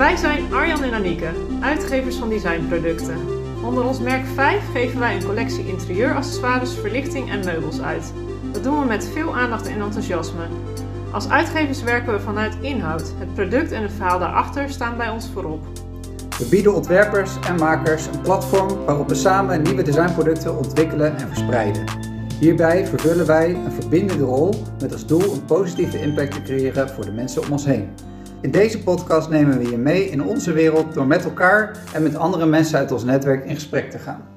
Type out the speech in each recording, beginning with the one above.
Wij zijn Arjan en Anieke, uitgevers van designproducten. Onder ons merk 5 geven wij een collectie interieuraccessoires, verlichting en meubels uit. Dat doen we met veel aandacht en enthousiasme. Als uitgevers werken we vanuit inhoud. Het product en het verhaal daarachter staan bij ons voorop. We bieden ontwerpers en makers een platform waarop we samen nieuwe designproducten ontwikkelen en verspreiden. Hierbij vervullen wij een verbindende rol met als doel een positieve impact te creëren voor de mensen om ons heen. In deze podcast nemen we je mee in onze wereld door met elkaar en met andere mensen uit ons netwerk in gesprek te gaan.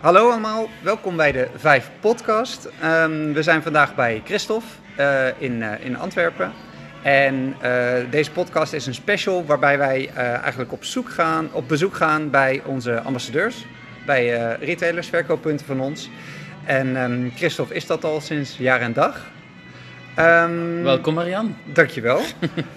Hallo allemaal, welkom bij de Vijf Podcast. Ehm, we zijn vandaag bij Christophe uh, in, uh, in Antwerpen. En uh, deze podcast is een special waarbij wij eigenlijk op, zoek gaan, op bezoek gaan bij onze ambassadeurs, bij retailers, verkooppunten van ons. En um, Christophe is dat al sinds jaar en dag. Um, Welkom Marian. Dankjewel.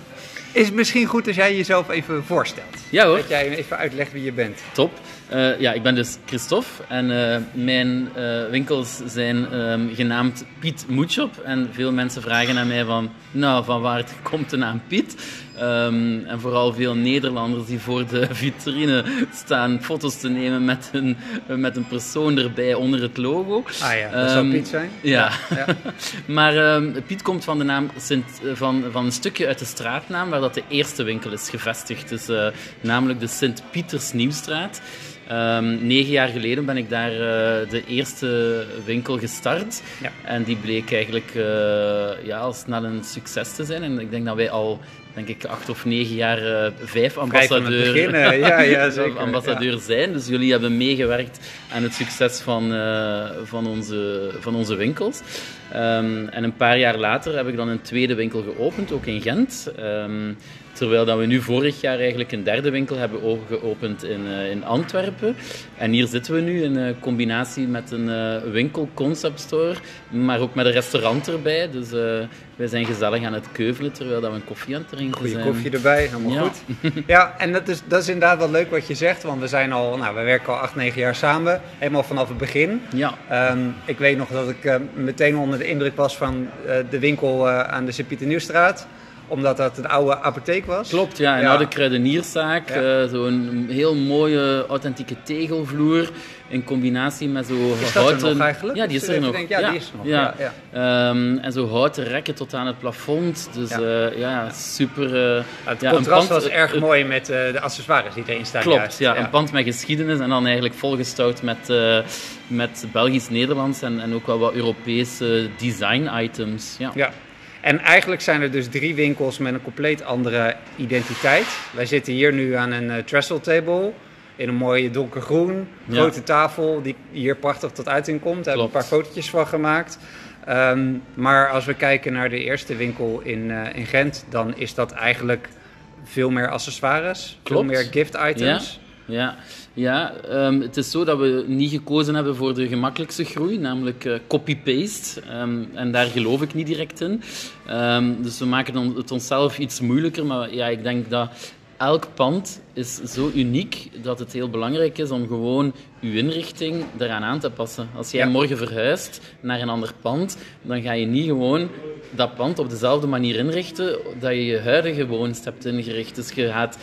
is het misschien goed als jij jezelf even voorstelt? Ja hoor. Dat jij even uitlegt wie je bent. Top. Uh, ja, ik ben dus Christophe en uh, mijn uh, winkels zijn um, genaamd Piet Moetshop. En veel mensen vragen aan mij van, nou, van waar komt de naam Piet? Um, en vooral veel Nederlanders die voor de vitrine staan foto's te nemen met een, met een persoon erbij onder het logo. Ah ja, dat um, zou Piet zijn. Ja, ja. maar Piet komt van de naam Sint, van, van een stukje uit de straatnaam waar dat de eerste winkel is gevestigd. Dus namelijk de Sint-Pieters Nieuwstraat. Um, negen jaar geleden ben ik daar uh, de eerste winkel gestart. Ja. En die bleek eigenlijk uh, ja, al snel een succes te zijn. En ik denk dat wij al, denk ik, acht of negen jaar uh, vijf ambassadeur, ja, ja, zeker. ambassadeur ja. zijn. Dus jullie hebben meegewerkt aan het succes van, van, onze, van onze winkels. Um, en een paar jaar later heb ik dan een tweede winkel geopend, ook in Gent. Um, Terwijl dat we nu vorig jaar eigenlijk een derde winkel hebben geopend in, uh, in Antwerpen. En hier zitten we nu in uh, combinatie met een uh, winkel concept store, maar ook met een restaurant erbij. Dus wij zijn gezellig aan het keuvelen terwijl dat we een koffie aan het drinken Goeie zijn. koffie erbij, helemaal ja. goed. Ja, en dat is, dat is inderdaad wel leuk wat je zegt, want we zijn al, nou, we werken al acht, negen jaar samen, helemaal vanaf het begin. Ja. Um, ik weet nog dat ik meteen onder de indruk was van de winkel aan de Sint-Pieter Nieuwstraat omdat dat een oude apotheek was. Klopt, ja. Een ja. oude kruidenierszaak. Ja. Uh, Zo'n heel mooie, authentieke tegelvloer. In combinatie met zo is dat houten... er nog eigenlijk? Ja, die is er nog. Denk, ja, ja, die is er nog. Ja. Ja, um, en zo houten rekken tot aan het plafond. Dus ja, uh, ja super... Uh, het contrast pand, was erg mooi met de accessoires die erin staan. Klopt, juist. ja. Een pand met geschiedenis en dan eigenlijk volgestouwd met, met Belgisch-Nederlands en, en ook wel wat Europese design-items. Ja. ja. En eigenlijk zijn er dus drie winkels met een compleet andere identiteit. Wij zitten hier nu aan een uh, trestle table in een mooie donkergroen, grote ja. tafel die hier prachtig tot uiting komt. Daar hebben we een paar fotootjes van gemaakt. Um, maar als we kijken naar de eerste winkel in, uh, in Gent, dan is dat eigenlijk veel meer accessoires, Klopt. veel meer gift items. Ja, ja. Ja, um, het is zo dat we niet gekozen hebben voor de gemakkelijkste groei, namelijk uh, copy-paste. Um, en daar geloof ik niet direct in. Um, dus we maken het onszelf iets moeilijker. Maar ja, ik denk dat elk pand is zo uniek dat het heel belangrijk is om gewoon uw inrichting eraan aan te passen. Als jij ja. morgen verhuist naar een ander pand, dan ga je niet gewoon dat pand op dezelfde manier inrichten dat je je huidige woonst hebt ingericht. Dus je gaat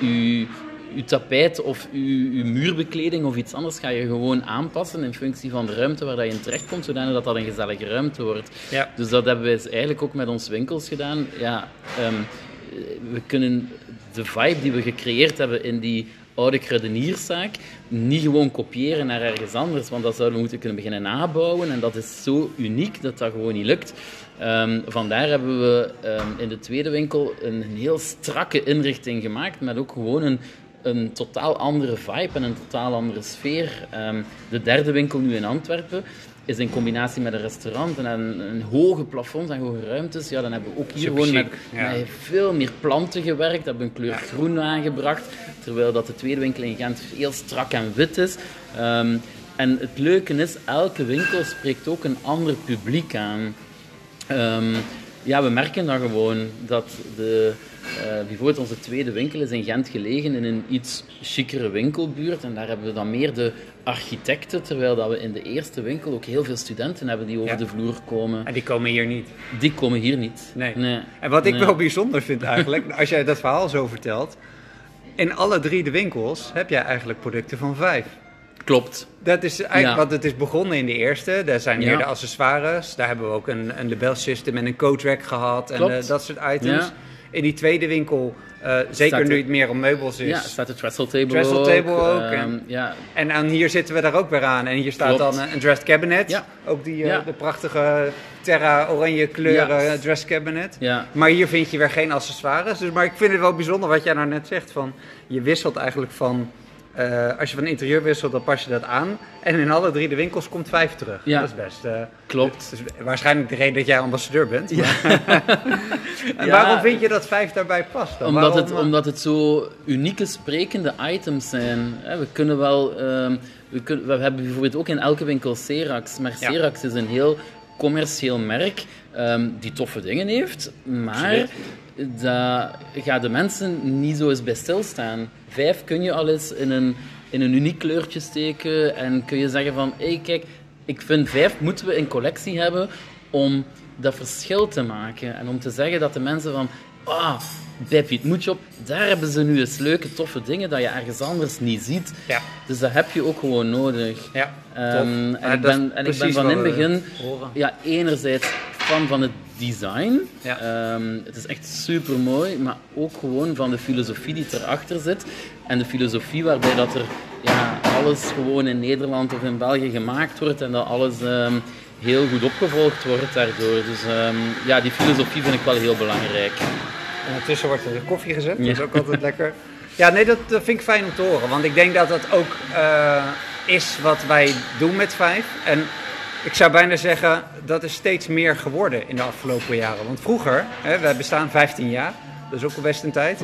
je je tapijt of je, je, muurbekleding of iets anders ga je gewoon aanpassen in functie van de ruimte waar dat je in terecht komt, zodanig dat dat een gezellige ruimte wordt. Ja. Dus dat hebben wij eigenlijk ook met onze winkels gedaan. Ja, um, we kunnen de vibe die we gecreëerd hebben in die oude kruidenierszaak niet gewoon kopiëren naar ergens anders, want dat zouden we moeten kunnen beginnen nabouwen en dat is zo uniek dat dat gewoon niet lukt. Um, vandaar hebben we um, in de tweede winkel een, een heel strakke inrichting gemaakt met ook gewoon een een totaal andere vibe en een totaal andere sfeer. Um, de derde winkel nu in Antwerpen is in combinatie met een restaurant en een, een hoge plafond en hoge ruimtes. Ja, dan hebben we ook hier Super gewoon met, chic, ja. met, veel meer planten gewerkt, hebben een kleur groen aangebracht, terwijl dat de tweede winkel in Gent heel strak en wit is. Um, en het leuke is, elke winkel spreekt ook een ander publiek aan. Um, ja, we merken dan gewoon dat de, uh, bijvoorbeeld onze tweede winkel is in Gent gelegen in een iets chicere winkelbuurt. En daar hebben we dan meer de architecten, terwijl dat we in de eerste winkel ook heel veel studenten hebben die over de vloer komen. En die komen hier niet? Die komen hier niet. Nee. nee. En wat ik wel bijzonder vind eigenlijk, als jij dat verhaal zo vertelt, in alle drie de winkels heb jij eigenlijk producten van vijf. Klopt. Dat is eigenlijk, wat het is begonnen in de eerste. Daar zijn meer de accessoires. Daar hebben we ook een, een label system en een code rack gehad en uh, dat soort items. In die tweede winkel, uh, zeker nu het meer om meubels is. Ja, staat de trestle table trestle table ook. Um, en, ja. en, en, hier zitten we daar ook weer aan. En hier staat Klopt. dan een dressed cabinet. Ja. Ook die uh, de prachtige terra oranje kleuren dress cabinet. Ja. Maar hier vind je weer geen accessoires. Dus, maar ik vind het wel bijzonder wat jij nou net zegt. Van, je wisselt eigenlijk van uh, als je van interieur wisselt, dan pas je dat aan. En in alle drie de winkels komt vijf terug. Ja. Dat is best. Uh, Klopt. Waarschijnlijk de reden dat jij ambassadeur bent. Ja. en ja. waarom vind je dat vijf daarbij past? Dan? Omdat, waarom, het, omdat het zo unieke sprekende items zijn. We kunnen wel. Um, we, kunnen, we hebben bijvoorbeeld ook in elke winkel Serax. Maar Serax is een heel commercieel merk um, die toffe dingen heeft. Maar dat gaat de mensen niet zo eens bij stilstaan. Vijf kun je al eens in een, in een uniek kleurtje steken en kun je zeggen van, hé hey, kijk, ik vind vijf moeten we in collectie hebben om dat verschil te maken. En om te zeggen dat de mensen van, ah, bij Piet Moetjop, daar hebben ze nu eens leuke, toffe dingen dat je ergens anders niet ziet. Ja. Dus dat heb je ook gewoon nodig. Ja, um, en, ik ben, en ik ben van in het begin ja, enerzijds fan van het design. Ja. Um, het is echt super mooi, maar ook gewoon van de filosofie die erachter zit. En de filosofie waarbij dat er ja, alles gewoon in Nederland of in België gemaakt wordt en dat alles um, heel goed opgevolgd wordt daardoor. Dus um, ja, die filosofie vind ik wel heel belangrijk. En ondertussen wordt er koffie gezet, dat is ook altijd lekker. Ja, nee, dat, dat, vind ik fijn om te horen. Want ik denk dat dat ook uh, is wat wij doen met Vijf. En ik zou bijna zeggen, dat is steeds meer geworden in de afgelopen jaren. Want vroeger, hè, we bestaan 15 jaar, dat is ook al best een tijd.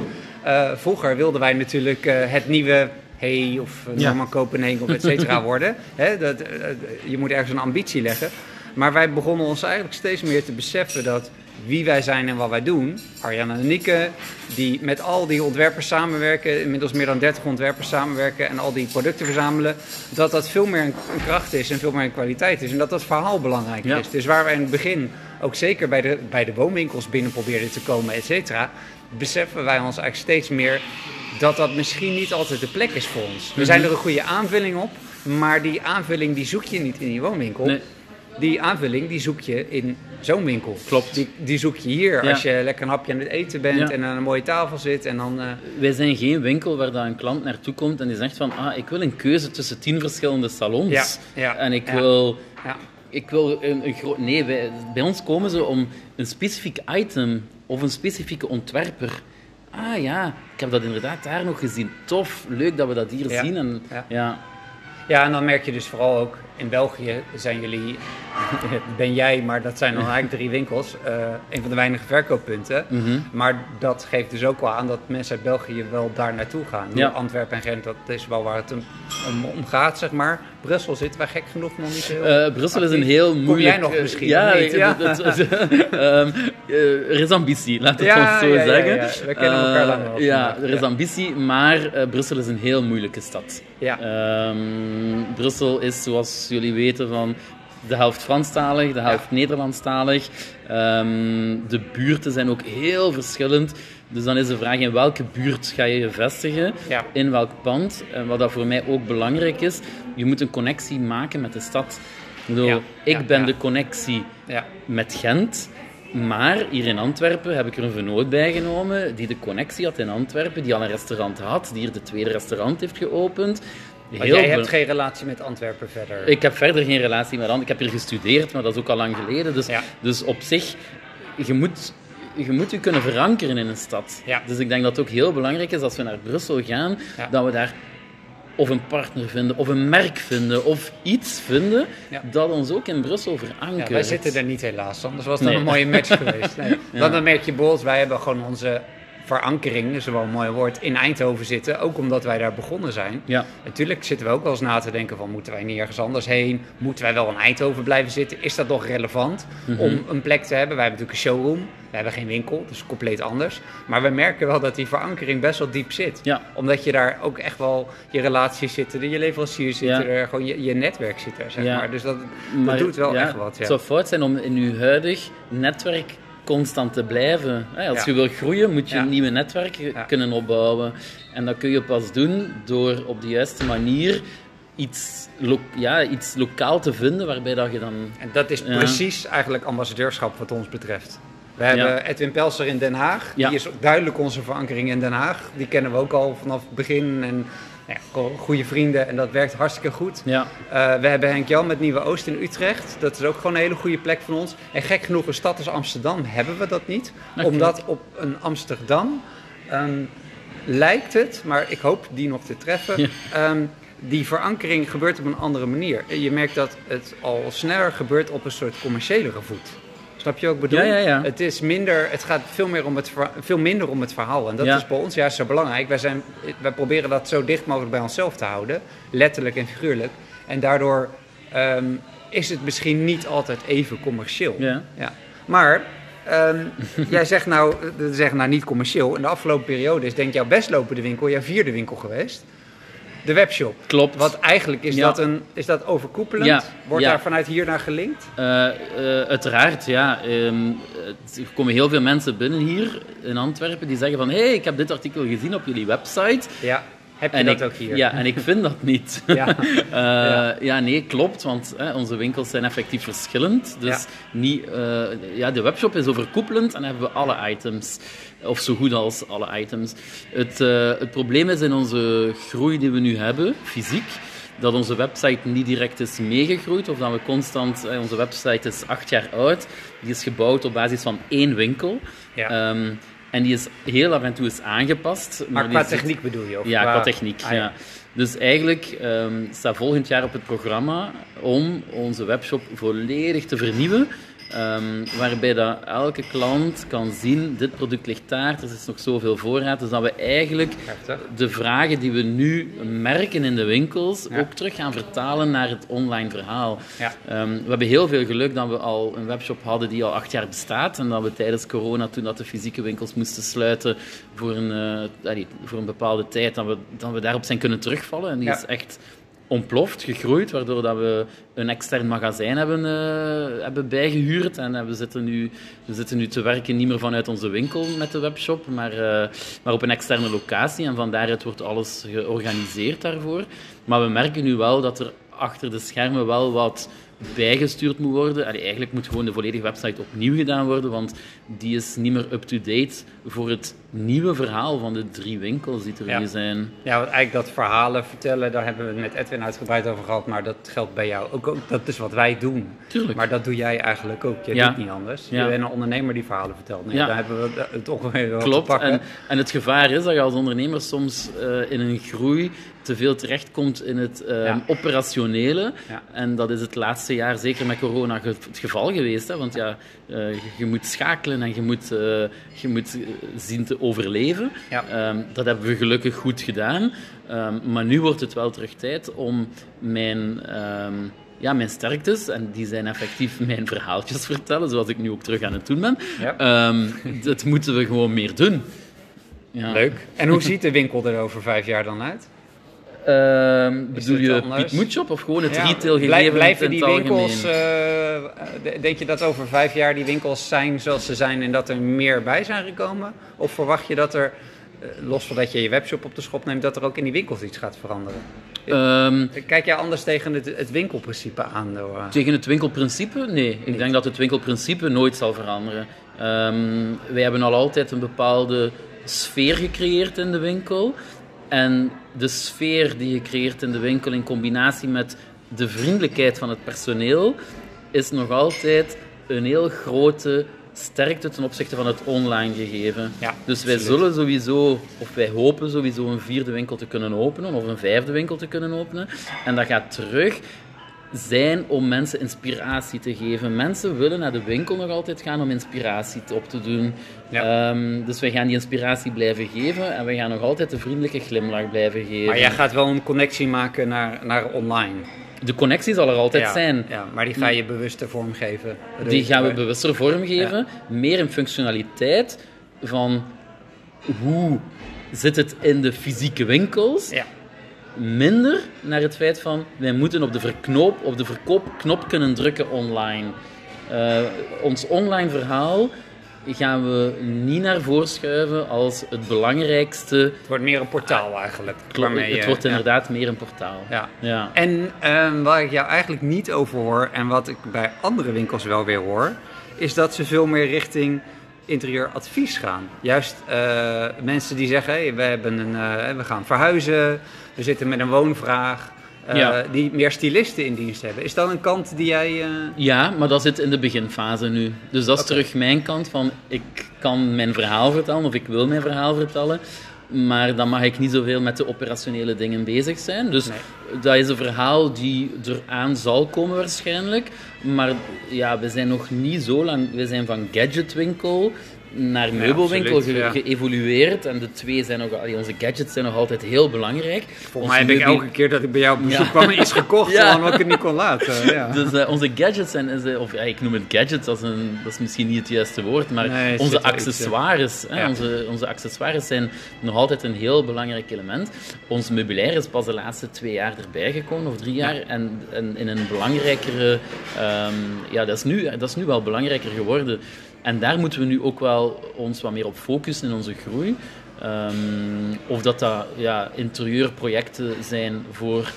Uh, vroeger wilden wij natuurlijk uh, het nieuwe Hey of Norman ja. Kopenhagen of et cetera worden. Hè, dat, uh, je moet ergens een ambitie leggen. Maar wij begonnen ons eigenlijk steeds meer te beseffen dat wie wij zijn en wat wij doen. Arjan en Nieke, die met al die ontwerpers samenwerken, inmiddels meer dan 30 ontwerpers samenwerken en al die producten verzamelen, dat dat veel meer een, kracht is en veel meer een kwaliteit is. En dat dat verhaal belangrijk ja. is. Dus waar wij in het begin ook zeker bij de, bij de woonwinkels binnen probeerden te komen, et cetera, beseffen wij ons eigenlijk steeds meer dat dat misschien niet altijd de plek is voor ons. We zijn er een goede aanvulling op, maar die aanvulling die zoek je niet in die woonwinkel. Nee. Die aanvulling die zoek je in zo'n winkel. Klopt. Die, die zoek je hier Ja. als je lekker een hapje aan het eten bent Ja. en aan een mooie tafel zit. En dan, eh, Wij zijn geen winkel waar dat een klant naartoe komt en die zegt van ah, ik wil een keuze tussen tien verschillende salons. Ja, en ik wil... ja. Ik wil een, een groot... Nee, wij- bij ons komen ze om een specifiek item of een specifieke ontwerper. Ah ja, ik heb dat inderdaad daar nog gezien. Tof, leuk dat we dat hier zien. En, ja. ja. ja, en dan merk je dus vooral ook in België zijn jullie, ben jij, maar dat zijn dan eigenlijk drie winkels, eh, een van de weinige verkooppunten. Mhm. Maar dat geeft dus ook wel aan dat mensen uit België wel daar naartoe gaan. Ja. Antwerpen en Gent, dat is wel waar het om, gaat, zeg maar. Brussel zitten wij gek genoeg nog niet heel... Eh, Brussel is een heel Kom moeilijk... jij nog misschien, Ja, niet? Ja. het- ehm, eh, er is ambitie, laat het Ja, ons zo zeggen. ja. We kennen elkaar Eh, lang wel Ja, er is ambitie, maar eh, Brussel is een heel moeilijke stad. Ja. Ehm, Brussel is, zoals jullie weten, van de helft Franstalig, de helft Nederlandstalig. Ehm, de buurten zijn ook heel verschillend. Dus dan is de vraag in welke buurt ga je je vestigen, Ja. in welk pand. En wat dat voor mij ook belangrijk is, je moet een connectie maken met de stad. Ik, bedoel, Ja, ik ben de connectie ja. met Gent. Maar hier in Antwerpen heb ik er een vernoot bij genomen die de connectie had in Antwerpen, die al een restaurant had, die hier de tweede restaurant heeft geopend. Want Heel jij hebt geen relatie met Antwerpen verder. Ik heb verder geen relatie met Antwerpen. Ik heb hier gestudeerd, maar dat is ook al lang geleden. Dus, Ja. dus op zich, je moet, je moet je kunnen verankeren in een stad. Ja. Dus ik denk dat het ook heel belangrijk is als we naar Brussel gaan, Ja. dat we daar of een partner vinden, of een merk vinden, of iets vinden Ja. dat ons ook in Brussel verankert. Ja, wij zitten er niet helaas, anders was Nee. een mooie match geweest. Nee. Want dan merk je bijvoorbeeld, wij hebben gewoon onze verankering, is wel een mooi woord, in Eindhoven zitten. Ook omdat wij daar begonnen zijn. Ja. Natuurlijk zitten we ook wel eens na te denken van, moeten wij niet ergens anders heen? Moeten wij wel in Eindhoven blijven zitten? Is dat nog relevant Mhm. om een plek te hebben? Wij hebben natuurlijk een showroom. We hebben geen winkel, dus compleet anders. Maar we merken wel dat die verankering best wel diep zit. Ja. Omdat je daar ook echt wel je relaties zitten, je leveranciers zitten Ja. er, gewoon je, je netwerk zit er, zeg maar. Dus dat, Maar dat doet wel echt wat. Ja. Het zou fout zijn om in je huidig netwerk constant te blijven. Als je wil groeien, moet je een nieuwe netwerk kunnen opbouwen. En dat kun je pas doen door op de juiste manier iets, lo- ja, iets lokaal te vinden waarbij dat je dan... En dat is precies eigenlijk ambassadeurschap wat ons betreft. We hebben Ja. Edwin Pelser in Den Haag. Ja. Die is ook duidelijk onze verankering in Den Haag. Die kennen we ook al vanaf het begin. En nou ja, goede vrienden en dat werkt hartstikke goed. Ja, Eh, we hebben Henk Jan met Nieuwe Oost in Utrecht. Dat is ook gewoon een hele goede plek van ons. En gek genoeg, een stad als Amsterdam hebben we dat niet. Dat omdat op een Amsterdam ehm, lijkt het, maar ik hoop die nog te treffen. Ja. ehm, die verankering gebeurt op een andere manier. Je merkt dat het al sneller gebeurt op een soort commerciëlere voet. Snap je ik bedoel? Ja, ja, ja. Het, is minder, het gaat veel, meer om het, veel minder om het verhaal. En dat Ja. is bij ons juist zo belangrijk. Wij, zijn, wij proberen dat zo dicht mogelijk bij onszelf te houden. Letterlijk en figuurlijk. En daardoor ehm, is het misschien niet altijd even commercieel. ja. Ja. Maar ehm, jij zegt nou, eh, zeg nou niet commercieel. In de afgelopen periode is denk ik jouw best lopende winkel, jouw vierde winkel geweest. De webshop. klopt. Wat eigenlijk is, Ja. dat, een, is dat overkoepelend? Ja, Wordt ja. daar vanuit hier naar gelinkt? Eh, eh, uiteraard, ja. Ehm, er komen heel veel mensen binnen hier in Antwerpen die zeggen van hé, hey, ik heb dit artikel gezien op jullie website. Heb je En dat ik, ook hier? Ja, en ik vind dat niet. Ja. Eh, ja. nee, klopt, want hè, onze winkels zijn effectief verschillend. Dus Ja. niet, eh, ja, de webshop is overkoepelend en hebben we alle items. Of zo goed als alle items. Het, eh, het probleem is in onze groei die we nu hebben, fysiek, dat onze website niet direct is meegegroeid. Of dat we constant... onze website is acht jaar oud. Die is gebouwd op basis van één winkel. Ja. Ehm, en die is heel af en toe is aangepast. maar qua zit- techniek bedoel je? Of ja, qua techniek. Ah, ja. Dus eigenlijk ehm, staat volgend jaar op het programma om onze webshop volledig te vernieuwen. Ehm, waarbij dat elke klant kan zien, dit product ligt daar, er is nog zoveel voorraad. Dus dat we eigenlijk de vragen die we nu merken in de winkels Ja. ook terug gaan vertalen naar het online verhaal. Ja. Ehm, we hebben heel veel geluk dat we al een webshop hadden die al acht jaar bestaat. En dat we tijdens corona, toen dat de fysieke winkels moesten sluiten voor een, eh, allee, voor een bepaalde tijd, dat we, dat we daarop zijn kunnen terugvallen. En die Ja. is echt ontploft, gegroeid, waardoor dat we een extern magazijn hebben, eh, hebben bijgehuurd. En eh, we, zitten nu, we zitten nu te werken niet meer vanuit onze winkel met de webshop, maar, eh, maar op een externe locatie. En van daaruit wordt alles georganiseerd daarvoor. Maar we merken nu wel dat er achter de schermen wel wat bijgestuurd moet worden. Eigenlijk moet gewoon de volledige website opnieuw gedaan worden, want die is niet meer up-to-date voor het nieuwe verhaal van de drie winkels die er Ja. nu zijn. Ja, want eigenlijk dat verhalen vertellen, daar hebben we het met Edwin uitgebreid over gehad. Maar dat geldt bij jou ook. ook dat is wat wij doen. Tuurlijk. Maar dat doe jij eigenlijk ook. Je Ja. doet niet anders. Ja. Je bent een ondernemer die verhalen vertelt. Nee. Daar hebben we het ongeveer wel Klopt. En, en het gevaar is dat je als ondernemer soms eh, in een groei te veel terechtkomt in het eh, Ja. operationele. En dat is het laatste jaar, zeker met corona, ge- het geval geweest. Hè? Want ja, eh, je, moet schakelen en je moet, eh, je moet zien te overleven. Ja. Ehm, dat hebben we gelukkig goed gedaan. Ehm, maar nu wordt het wel terug tijd om mijn... ehm, ja, mijn sterktes, en die zijn effectief mijn verhaaltjes vertellen, zoals ik nu ook terug aan het doen ben. Ja. Ehm, dat moeten we gewoon meer doen. Ja. Leuk. En hoe ziet de winkel er over vijf jaar dan uit? Is bedoel je anders? Piet Moodshop of gewoon het Ja, retail gegeven Blijven die winkels, d- denk je dat over vijf jaar die winkels zijn zoals ze zijn en dat er meer bij zijn gekomen? Of verwacht je dat er, eh, los van dat je je webshop op de schop neemt, dat er ook in die winkels iets gaat veranderen? Ehm, Kijk jij anders tegen het, het winkelprincipe aan? Door, tegen het winkelprincipe? Nee, ik denk dat het winkelprincipe nooit zal veranderen. Ehm, wij hebben al altijd een bepaalde sfeer gecreëerd in de winkel. En de sfeer die je creëert in de winkel in combinatie met de vriendelijkheid van het personeel is nog altijd een heel grote sterkte ten opzichte van het online gegeven. Ja, dus wij absoluut. zullen sowieso, of wij hopen sowieso een vierde winkel te kunnen openen of een vijfde winkel te kunnen openen. En dat gaat terug zijn om mensen inspiratie te geven. Mensen willen naar de winkel nog altijd gaan om inspiratie op te doen. Ja. Ehm, dus we gaan die inspiratie blijven geven en we gaan nog altijd de vriendelijke glimlach blijven geven. Maar jij gaat wel een connectie maken naar, naar online. De connectie zal er altijd ja, zijn. Ja, maar die ga je bewuster vormgeven. Die gaan we bewuster vormgeven. Meer in functionaliteit van hoe zit het in de fysieke winkels. Ja. Minder naar het feit van wij moeten op de, verknoop, op de verkoopknop kunnen drukken online. Uh, ons online verhaal gaan we niet naar voren schuiven als het belangrijkste. Het wordt meer een portaal eigenlijk. Klopt, het wordt inderdaad meer een portaal. Ja. ja. En uh, waar ik jou eigenlijk niet over hoor en wat ik bij andere winkels wel weer hoor, is dat ze veel meer richting interieuradvies gaan. Juist uh, mensen die zeggen, hey, we, hebben een, uh, we gaan verhuizen, we zitten met een woonvraag. Uh, ja. Die meer stylisten in dienst hebben. Is dat een kant die jij. Ja, maar dat zit in de beginfase nu. Dus dat is okay. terug mijn kant van ik kan mijn verhaal vertellen of ik wil mijn verhaal vertellen. Maar dan mag ik niet zoveel met de operationele dingen bezig zijn. Dus nee. dat is een verhaal die eraan zal komen waarschijnlijk. Maar ja, we zijn nog niet zo lang... We zijn van gadgetwinkel naar meubelwinkel ja. geëvolueerd. En de twee zijn nog... Allee, onze gadgets zijn nog altijd heel belangrijk. Volgens mij heb ik elke keer dat ik bij jou op bezoek kwam iets gekocht, Ja. omdat ik het niet kon laten. Ja. Dus eh, onze gadgets zijn... is, eh, Of ik noem het gadgets, dat is, een, dat is misschien niet het juiste woord. Maar Nee, onze accessoires, hè, onze, onze accessoires zijn nog altijd een heel belangrijk element. Ons meubilair is pas de laatste twee jaar erbij gekomen, of drie jaar. En, en in een belangrijkere... ehm, ja, dat is, nu, dat is nu wel belangrijker geworden. En daar moeten we nu ook wel ons wat meer op focussen in onze groei. Ehm, of dat dat ja, interieurprojecten zijn voor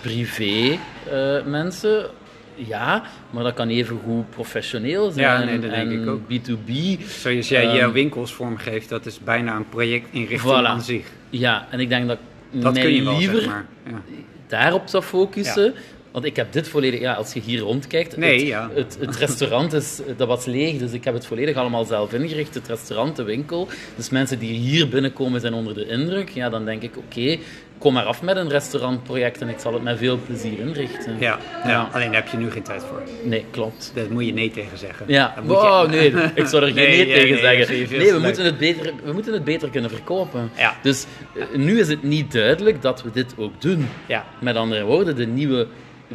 privé eh, mensen. Ja, maar dat kan even goed professioneel zijn. Ja, nee, dat denk en ik ook. B2B. Zoals jij Ehm, jouw winkels vormgeeft, dat is bijna een projectinrichting Voilà. aan zich. Ja, en ik denk dat, Dat kun je wel, liever zeg maar. Ja. daarop zou focussen. Want ik heb dit volledig, ja, als je hier rondkijkt, Nee, het, ja. het, het restaurant is, dat was leeg, dus ik heb het volledig allemaal zelf ingericht. Het restaurant, de winkel. Dus mensen die hier binnenkomen zijn onder de indruk. Ja, dan denk ik, oké, kom maar af met een restaurantproject en ik zal het met veel plezier inrichten. Ja, ja. Ja. alleen daar heb je nu geen tijd voor. Nee, klopt. Daar moet je nee tegen zeggen. Ja, wow, je- nee, ik zou er geen Nee, nee, tegen nee, zeggen. Nee, te we moeten, het beter, we moeten het beter kunnen verkopen. Ja. Dus eh, nu is het niet duidelijk dat we dit ook doen. Ja. Met andere woorden, de nieuwe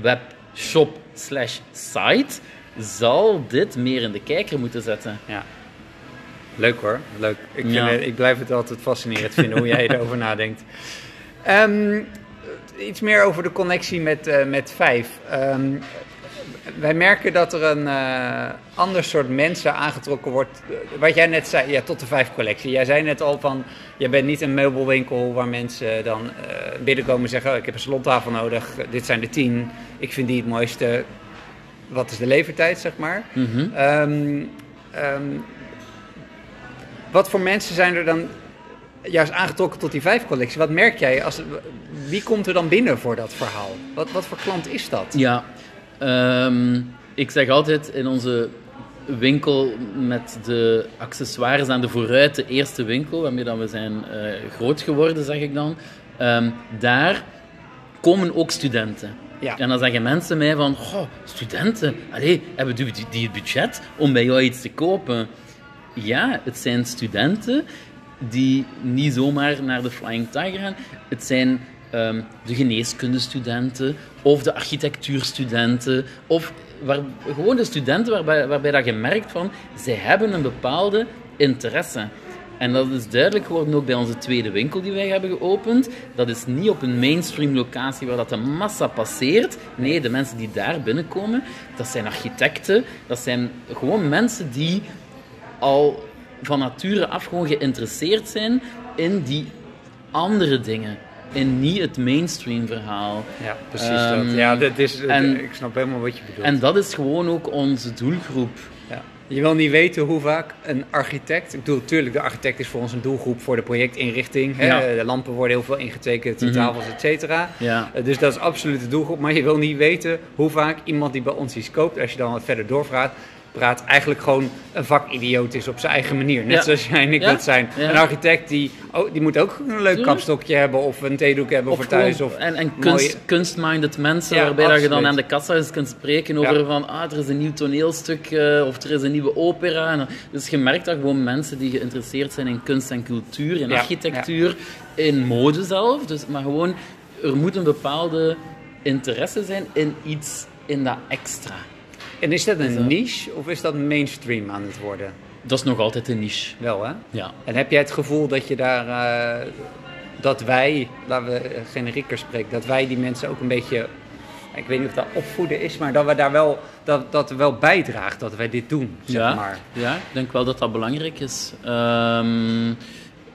webshop slash site zal dit meer in de kijker moeten zetten. Ja. Leuk hoor, leuk. Ik, Ja. ik blijf het altijd fascinerend vinden hoe jij erover nadenkt. Ehm, iets meer over de connectie met, eh, met Vijf. Ehm, wij merken dat er een eh, ander soort mensen aangetrokken wordt. Wat jij net zei, ja, tot de Vijf collectie. Jij zei net al van, je bent niet een meubelwinkel waar mensen dan eh, binnenkomen en zeggen... Oh, ik heb een salontafel nodig, dit zijn de tien, ik vind die het mooiste. Wat is de levertijd, zeg maar? Mhm. Ehm, ehm, wat voor mensen zijn er dan juist aangetrokken tot die vijf collectie? Wat merk jij? Als, wie komt er dan binnen voor dat verhaal? Wat, wat voor klant is dat? Ja, ehm, ik zeg altijd in onze winkel met de accessoires aan de vooruit, de eerste winkel waarmee dan we zijn eh, groot geworden, zeg ik dan. ehm, daar komen ook studenten. Ja. En dan zeggen mensen mij van, goh, studenten, allee, hebben die, die het budget om bij jou iets te kopen? Ja, het zijn studenten die niet zomaar naar de Flying Tiger gaan. Het zijn ehm, de geneeskundestudenten of de architectuurstudenten of waar, gewoon de studenten waarbij, waarbij dat je merkt van, zij hebben een bepaalde interesse. En dat is duidelijk geworden ook bij onze tweede winkel die wij hebben geopend. Dat is niet op een mainstream locatie waar dat de massa passeert. Nee, de mensen die daar binnenkomen, dat zijn architecten. Dat zijn gewoon mensen die al van nature af gewoon geïnteresseerd zijn in die andere dingen. En niet het mainstream verhaal. Ja, precies Ehm, dat. Ja, dat is, en- ik snap helemaal wat je bedoelt. En dat is gewoon ook onze doelgroep. Ja. Je wil niet weten hoe vaak een architect... Ik bedoel, natuurlijk, de architect is voor ons een doelgroep voor de projectinrichting. Hè? Ja. De lampen worden heel veel ingetekend, de Mhm. tafels, et cetera. Ja. Eh, Dus dat is absoluut de doelgroep. Maar je wil niet weten hoe vaak iemand die bij ons iets koopt... als je dan wat verder doorvraagt... praat, eigenlijk gewoon een vakidioot is op zijn eigen manier. Net Ja. zoals jij en ik Ja. dat zijn. Ja. Een architect die, oh, die moet ook een leuk kapstokje hebben of een theedoek hebben voor thuis. Of en en mooie- kunst, kunstminded mensen, waarbij dat je dan aan de kassa eens kunt spreken over van ah, er is een nieuw toneelstuk eh, of er is een nieuwe opera. En, dus je merkt dat gewoon mensen die geïnteresseerd zijn in kunst en cultuur, in architectuur, in mode zelf. Dus, maar gewoon, er moet een bepaalde interesse zijn in iets, in dat extra. En is dat een niche of is dat mainstream aan het worden? Dat is nog altijd een niche. Wel hè? Ja. En heb jij het gevoel dat je daar, eh, dat wij, laten we generieker spreken, dat wij die mensen ook een beetje, ik weet niet of dat opvoeden is, maar dat we daar wel, dat, dat wel bijdraagt dat wij dit doen, zeg ja, maar. ja, ik denk wel dat dat belangrijk is. Ehm,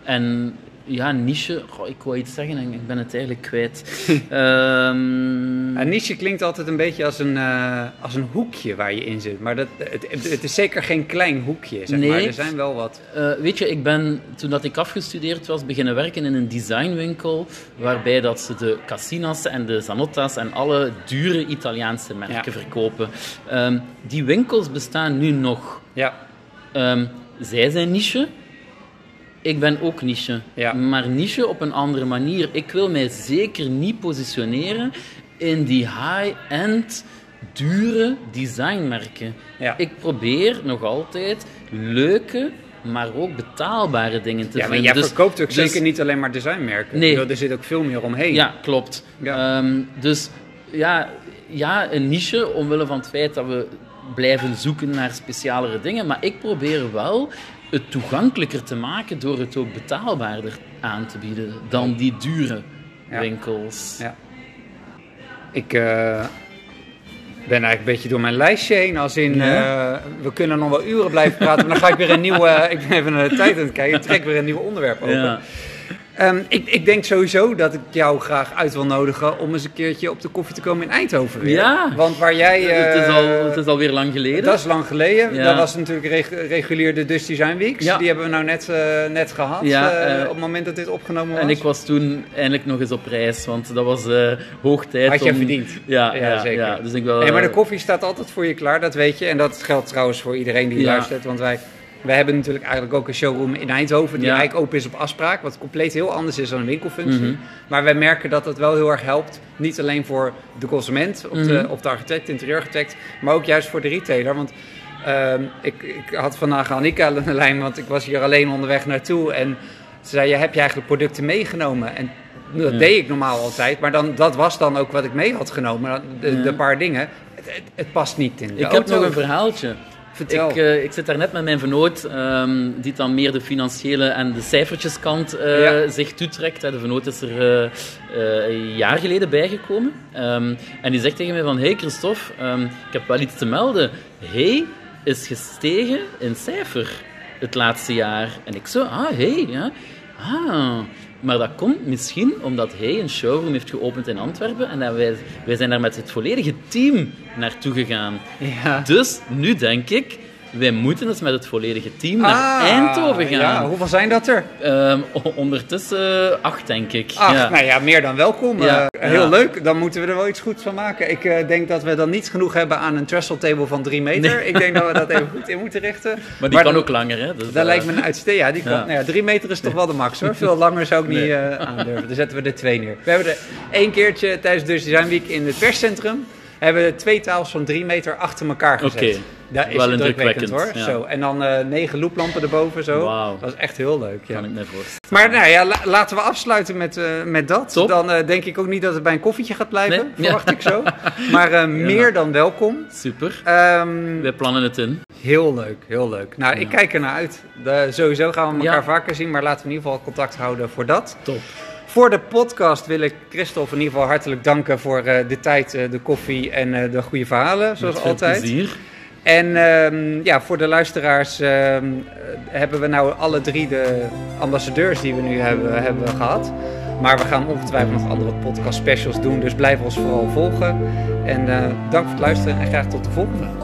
en ja, niche, goh, ik wou iets zeggen en ik ben het eigenlijk kwijt. Ehm, Een niche klinkt altijd een beetje als een, eh, als een hoekje waar je in zit, maar dat, het, het is zeker geen klein hoekje, zeg Nee. maar. Er zijn wel wat... eh, weet je, ik ben toen dat ik afgestudeerd was beginnen werken in een designwinkel waarbij dat ze de Cassinas en de Zanottas en alle dure Italiaanse merken Ja. verkopen. Ehm, die winkels bestaan nu nog. Ja, Ehm, zij zijn niche. Ik ben ook niche. Ja. Maar niche op een andere manier. Ik wil mij zeker niet positioneren in die high-end, dure designmerken. Ja. Ik probeer nog altijd leuke, maar ook betaalbare dingen te ja maar vinden. jij Dus- verkoopt ook dus- zeker niet alleen maar designmerken. Nee. Er zit ook veel meer omheen. Ja, klopt. Ja. Ehm, dus ja, ja, een niche omwille van het feit dat we blijven zoeken naar specialere dingen. Maar ik probeer wel het toegankelijker te maken door het ook betaalbaarder aan te bieden dan die dure Ja. winkels. Ja. Ik eh, ben eigenlijk een beetje door mijn lijstje heen. Als in, Ja? eh, we kunnen nog wel uren blijven praten. Maar dan ga ik weer een nieuwe... ik ben even naar de tijd aan het kijken. Ik trek weer een nieuw onderwerp open. Ehm, ik, ik denk sowieso dat ik jou graag uit wil nodigen... om eens een keertje op de koffie te komen in Eindhoven weer. Ja. Want waar jij... het, is eh, al, het is alweer lang geleden. dat is lang geleden. Ja. Dat was natuurlijk reg- regulier de Dust Design Weeks. Ja. Die hebben we nou net, eh, net gehad. Ja, eh, op het moment dat dit opgenomen was. En ik was toen eindelijk nog eens op reis, want dat was hoog tijd Had je om... verdiend. Ja, Ja, zeker. ja. Dus ik wel... Maar de koffie staat altijd voor je klaar, dat weet je. En dat geldt trouwens voor iedereen die luistert. Want wij, wij hebben natuurlijk eigenlijk ook een showroom in Eindhoven... die Ja. eigenlijk open is op afspraak. Wat compleet heel anders is dan een winkelfunctie. Mhm. Maar wij merken dat het wel heel erg helpt. Niet alleen voor de consument of, de, Mhm. of de architect, interieurarchitect... maar ook juist voor de retailer. Want ehm, ik, ik had vandaag Annika aan de lijn... want ik was hier alleen onderweg naartoe. En ze zei, ja, heb je eigenlijk producten meegenomen? En dat Ja. deed ik normaal altijd. Maar dan, dat was dan ook wat ik mee had genomen. De, paar dingen. Het, het, het past niet in de Ik heb nog een verhaaltje. Vertel. Ik, eh, ik zit daar net met mijn vernoot, ehm, die dan meer de financiële en de cijfertjeskant eh, Ja. zich toetrekt. Hè. De vernoot is er eh, een jaar geleden bijgekomen. Ehm, en die zegt tegen mij van, hey Christophe, ehm, ik heb wel iets te melden. Hey is gestegen in cijfer het laatste jaar. En ik zo, ah, hey, ja. Ah, maar dat komt misschien omdat hij een showroom heeft geopend in Antwerpen en dat wij, wij zijn daar met het volledige team naartoe gegaan. Ja. Dus nu denk ik, wij moeten eens met het volledige team naar Ah, Eindhoven gaan. Ja, hoeveel zijn dat er? Ehm, ondertussen acht, denk ik. Ach, ja. nou ja, meer dan welkom. Ja, Eh, heel ja. leuk. Dan moeten we er wel iets goeds van maken. Ik eh, denk dat we dan niet genoeg hebben aan een trestle table van drie meter. Nee. Ik denk dat we dat even goed in moeten richten. maar die kan dan- ook langer, hè? Dus, Dat eh, lijkt me een uitstekend. Ja, die kan. Nou ja, drie meter is toch wel de max hoor. Veel langer zou ik niet Nee. aandurven. Dan zetten we er twee neer. We hebben er één keertje tijdens de Design Week in het perscentrum. Hebben we twee tafels van drie meter achter elkaar gezet. Oké. Dat is Wel indrukwekkend hoor. ja. Zo. En dan eh, negen looplampen erboven zo. Dat is echt heel leuk. Ja. Kan ik me voorstellen. Maar nou ja, la- laten we afsluiten met, eh, met dat. Top. Dan eh, denk ik ook niet dat het bij een koffietje gaat blijven. Nee? Verwacht ik zo. Maar meer dan welkom. Super. Ehm, Wij plannen het in. heel leuk, heel leuk. Nou, ik kijk er naar uit. De, sowieso gaan we elkaar vaker zien, maar laten we in ieder geval contact houden voor dat. Top. Voor de podcast wil ik Christophe in ieder geval hartelijk danken voor de tijd, de koffie en de goede verhalen, zoals Met veel altijd. plezier. En ehm, ja, voor de luisteraars ehm, eh, hebben we nou alle drie de ambassadeurs die we nu hebben, hebben gehad. Maar we gaan ongetwijfeld nog andere podcast specials doen, dus blijf ons vooral volgen. En eh, dank voor het luisteren en graag tot de volgende.